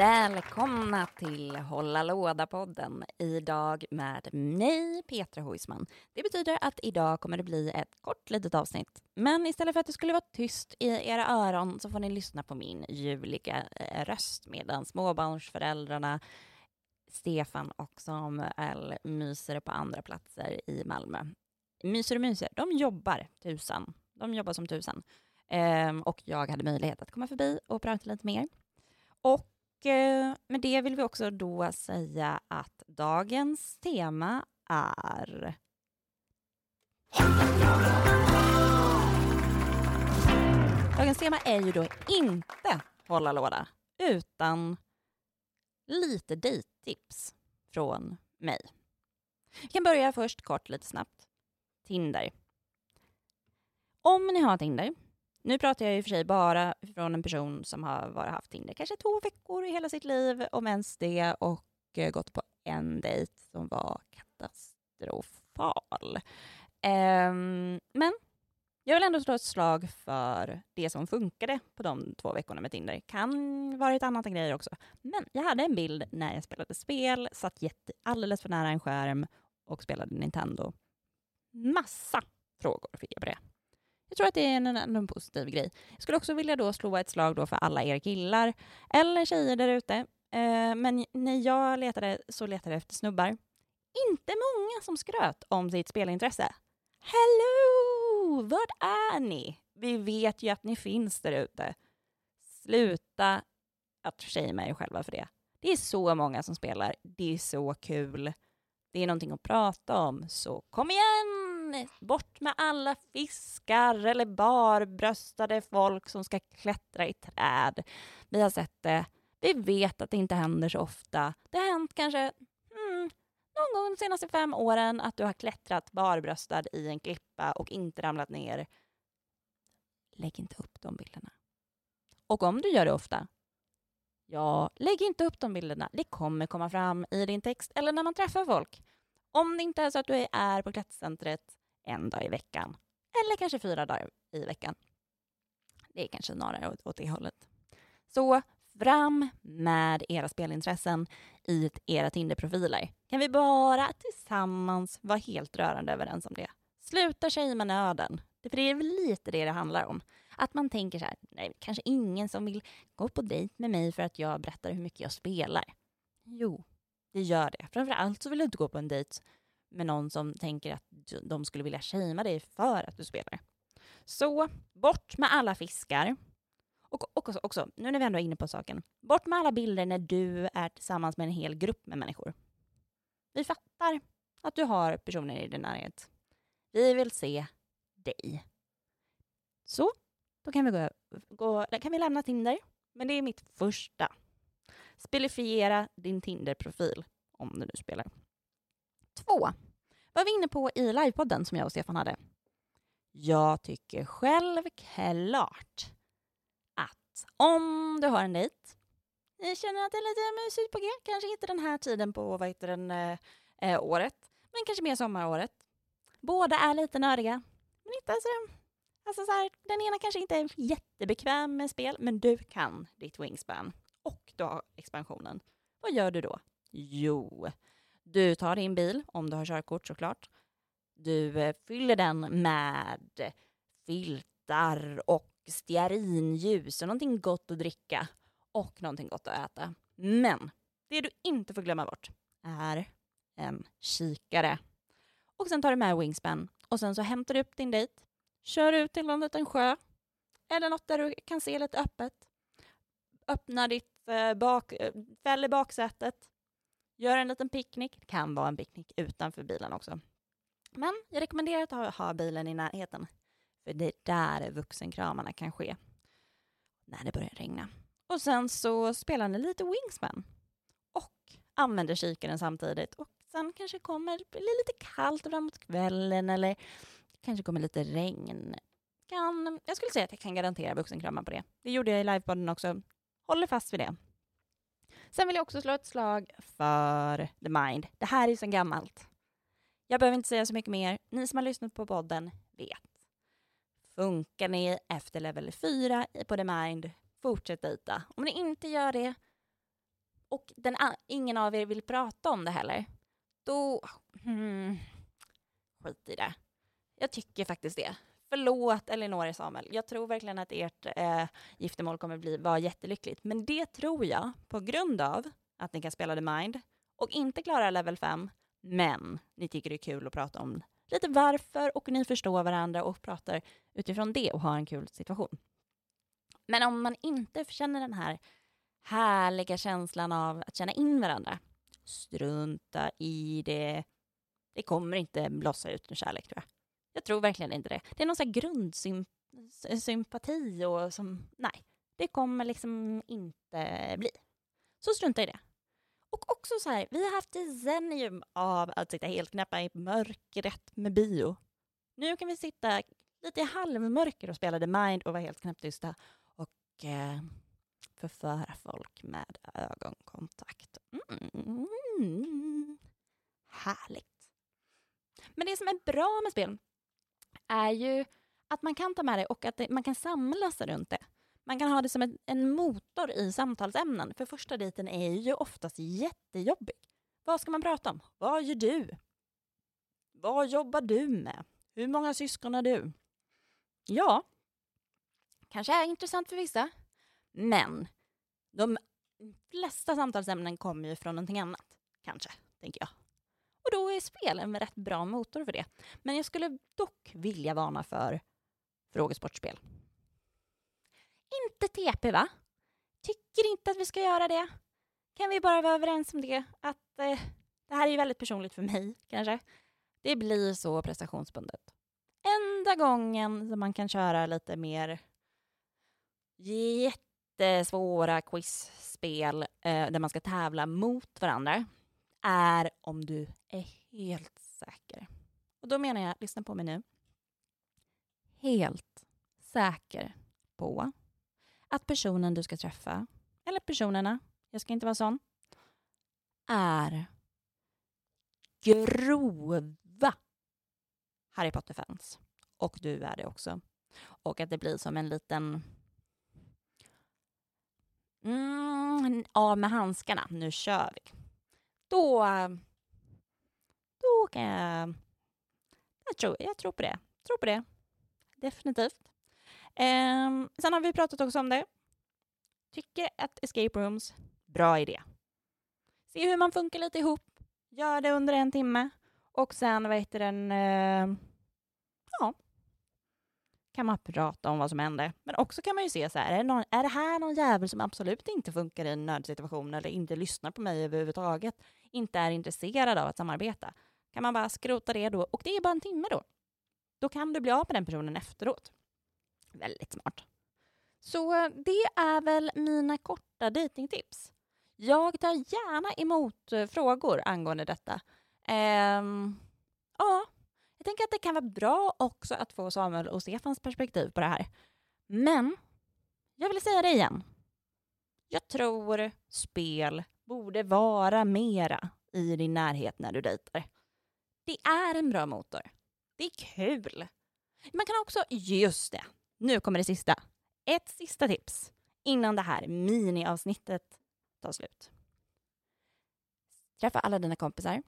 Välkomna till Hålla låda-podden. Idag med mig, Petra Huisman. Det betyder att idag kommer det bli ett kort litet avsnitt. Men istället för att det skulle vara tyst i era öron så får ni lyssna på min ljuvliga eh, röst medan småbarnsföräldrarna Stefan och Samuel myser på andra platser i Malmö. Myser och myser, de jobbar tusan. De jobbar som tusan. Ehm, och jag hade möjlighet att komma förbi och prata lite mer. Och med det vill vi också då säga att dagens tema är Dagens tema är ju då inte hålla låda, utan lite dejttips från mig. Vi kan börja först kort, lite snabbt. Tinder. Om ni har Tinder, nu pratar jag i och för sig bara från en person som har bara haft Tinder kanske två veckor i hela sitt liv, om ens det, och eh, gått på en dejt som var katastrofal. Um, men jag vill ändå slå ett slag för det som funkade på de två veckorna med Tinder. Kan varit annat än grejer också. Men jag hade en bild när jag spelade spel, satt jätte, alldeles för nära en skärm och spelade Nintendo. Massa frågor fick jag på det. Jag tror att det är en, en, en positiv grej. Jag skulle också vilja då slå ett slag då för alla er killar eller tjejer där ute. Eh, men när jag letade så letade jag efter snubbar. Inte många som skröt om sitt spelintresse. Hello! Vart är ni? Vi vet ju att ni finns där ute. Sluta att shamea er själva för det. Det är så många som spelar. Det är så kul. Det är någonting att prata om, så kom igen! Bort med alla fiskar eller barbröstade folk som ska klättra i träd. Vi har sett det. Vi vet att det inte händer så ofta. Det har hänt kanske mm, någon gång de senaste fem åren att du har klättrat barbröstad i en klippa och inte ramlat ner. Lägg inte upp de bilderna. Och om du gör det ofta, ja, lägg inte upp de bilderna. Det kommer komma fram i din text eller när man träffar folk. Om det inte är så att du är på klättercentret en dag i veckan, eller kanske fyra dagar i veckan. Det är kanske snarare åt, åt det hållet. Så fram med era spelintressen i era Tinder-profiler. Kan vi bara tillsammans vara helt rörande överens om det? Sluta tjejma nöden. För det är väl lite det det handlar om. Att man tänker så här, nej, kanske ingen som vill gå på dejt med mig för att jag berättar hur mycket jag spelar. Jo, det gör det. Framför allt så vill du inte gå på en dejt med någon som tänker att de skulle vilja shamea dig för att du spelar. Så bort med alla fiskar. Och också, också, nu när vi ändå är inne på saken, bort med alla bilder när du är tillsammans med en hel grupp med människor. Vi fattar att du har personer i din närhet. Vi vill se dig. Så, då kan vi, gå, gå, kan vi lämna Tinder. Men det är mitt första. Spelifiera din Tinder-profil om du nu spelar. Två. Vad vi inne på i livepodden som jag och Stefan hade. Jag tycker självklart att om du har en dejt, ni känner att det är lite mysigt på G, kanske inte den här tiden på vad heter den, eh, eh året, men kanske mer sommaråret. Båda är lite nördiga, men inte så, alltså så här, den ena kanske inte är jättebekväm med spel, men du kan ditt wingspan och du har expansionen. Vad gör du då? Jo, du tar din bil, om du har körkort såklart. Du eh, fyller den med filtar och stearinljus och någonting gott att dricka och någonting gott att äta. Men det du inte får glömma bort är en kikare. Och sen tar du med Wingspan och sen så hämtar du upp din dejt, kör ut till någon liten sjö eller något där du kan se lite öppet. Öppna ditt eh, bak, eh, fäll i baksätet, Gör en liten picknick. Det kan vara en picknick utanför bilen också. Men jag rekommenderar att ha, ha bilen i närheten. För det är där vuxenkramarna kan ske. När det börjar regna. Och sen så spelar ni lite Wingsman. Och använder kikaren samtidigt och sen kanske kommer bli lite kallt framåt kvällen eller kanske kommer lite regn. Kan, jag skulle säga att jag kan garantera vuxenkramar på det. Det gjorde jag i livepodden också. Håller fast vid det. Sen vill jag också slå ett slag för The Mind. Det här är ju så gammalt. Jag behöver inte säga så mycket mer. Ni som har lyssnat på podden vet. Funkar ni efter level 4 på The Mind, fortsätt dejta. Om ni inte gör det och den, ingen av er vill prata om det heller, då... Hmm, skit i det. Jag tycker faktiskt det. Förlåt Elinor och Samuel. Jag tror verkligen att ert eh, giftermål kommer bli, vara jättelyckligt. Men det tror jag på grund av att ni kan spela The Mind och inte klara level 5, men ni tycker det är kul att prata om lite varför och ni förstår varandra och pratar utifrån det och har en kul situation. Men om man inte känner den här härliga känslan av att känna in varandra, strunta i det. Det kommer inte blossa ut en kärlek tror jag. Jag tror verkligen inte det. Det är någon sån grundsympati och som, nej, det kommer liksom inte bli. Så strunta i det. Och också så här, vi har haft decennium av att sitta helt knäppa i mörkret med bio. Nu kan vi sitta lite i halvmörker och spela The Mind och vara helt knäpptysta och eh, förföra folk med ögonkontakt. Mm. Härligt. Men det som är bra med spel är ju att man kan ta med det och att det, man kan samlas runt det. Man kan ha det som en, en motor i samtalsämnen, för första dejten är ju oftast jättejobbig. Vad ska man prata om? Vad gör du? Vad jobbar du med? Hur många syskon har du? Ja, kanske är intressant för vissa, men de flesta samtalsämnen kommer ju från någonting annat, kanske, tänker jag. Och då är spel en rätt bra motor för det. Men jag skulle dock vilja varna för frågesportspel. Inte TP, va? Tycker inte att vi ska göra det. Kan vi bara vara överens om det? Att eh, det här är ju väldigt personligt för mig, kanske. Det blir så prestationsbundet. Enda gången som man kan köra lite mer jättesvåra quizspel eh, där man ska tävla mot varandra är om du är helt säker. Och då menar jag, lyssna på mig nu. Helt säker på att personen du ska träffa, eller personerna, jag ska inte vara sån, är grova Harry Potter-fans. Och du är det också. Och att det blir som en liten mm, av med handskarna, nu kör vi då, då kan jag... Jag tror, jag tror på det. tror på det. Definitivt. Um, sen har vi pratat också om det. Tycker att escape rooms, bra idé. Se hur man funkar lite ihop. Gör det under en timme. Och sen, vad heter den... Uh, ja, kan man prata om vad som hände. Men också kan man ju se så här, är det, någon, är det här någon jävel som absolut inte funkar i en nödsituation eller inte lyssnar på mig överhuvudtaget, inte är intresserad av att samarbeta? Kan man bara skrota det då? Och det är bara en timme då. Då kan du bli av med den personen efteråt. Väldigt smart. Så eh, det är väl mina korta dejtingtips. Jag tar gärna emot eh, frågor angående detta. Ehm, ja, jag tänker att det kan vara bra också att få Samuel och Stefans perspektiv på det här. Men jag vill säga det igen. Jag tror spel borde vara mera i din närhet när du dejtar. Det är en bra motor. Det är kul. Man kan också, just det, nu kommer det sista. Ett sista tips innan det här miniavsnittet tar slut. Träffa alla dina kompisar.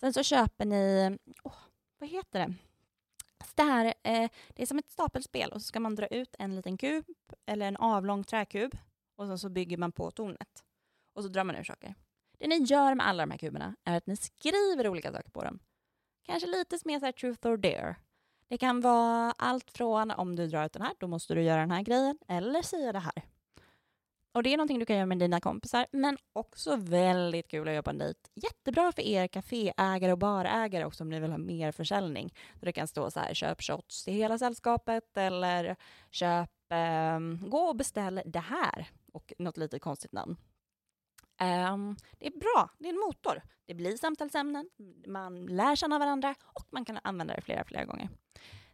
Sen så köper ni, oh, vad heter det? det, här, eh, det är som ett stapelspel och så ska man dra ut en liten kub eller en avlång träkub och sen så bygger man på tornet. Och så drar man ur saker. Det ni gör med alla de här kuberna är att ni skriver olika saker på dem. Kanske lite mer så här truth or dare. Det kan vara allt från om du drar ut den här, då måste du göra den här grejen, eller säga det här. Och det är någonting du kan göra med dina kompisar, men också väldigt kul att göra på en dejt. Jättebra för er kaféägare och barägare också om ni vill ha mer försäljning. Så det kan stå så här, köp shots till hela sällskapet eller köp, eh, gå och beställ det här och något lite konstigt namn. Um, det är bra, det är en motor. Det blir samtalsämnen, man lär känna varandra och man kan använda det flera, flera gånger.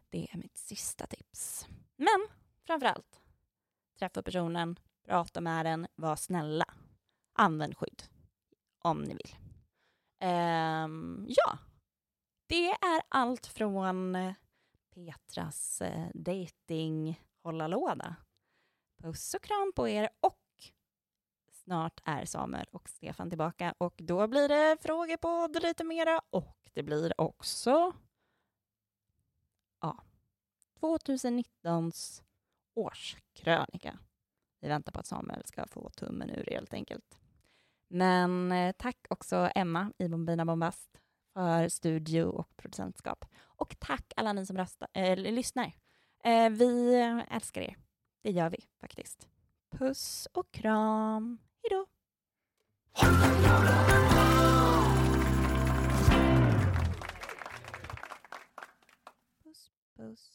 Det är mitt sista tips. Men framför allt, träffa personen, prata med den, var snälla. Använd skydd om ni vill. Um, ja, det är allt från eh, Petras eh, dating hålla låda. Puss och kram på er och snart är Samuel och Stefan tillbaka och då blir det frågepodd lite mera och det blir också ja, 2019s årskrönika. Vi väntar på att Samuel ska få tummen ur helt enkelt. Men eh, tack också Emma i Bombina Bombast för studio och producentskap. Och tack alla ni som röstar, äh, lyssnar. Äh, vi älskar er. Det gör vi faktiskt. Puss och kram. Hej då! Puss, puss.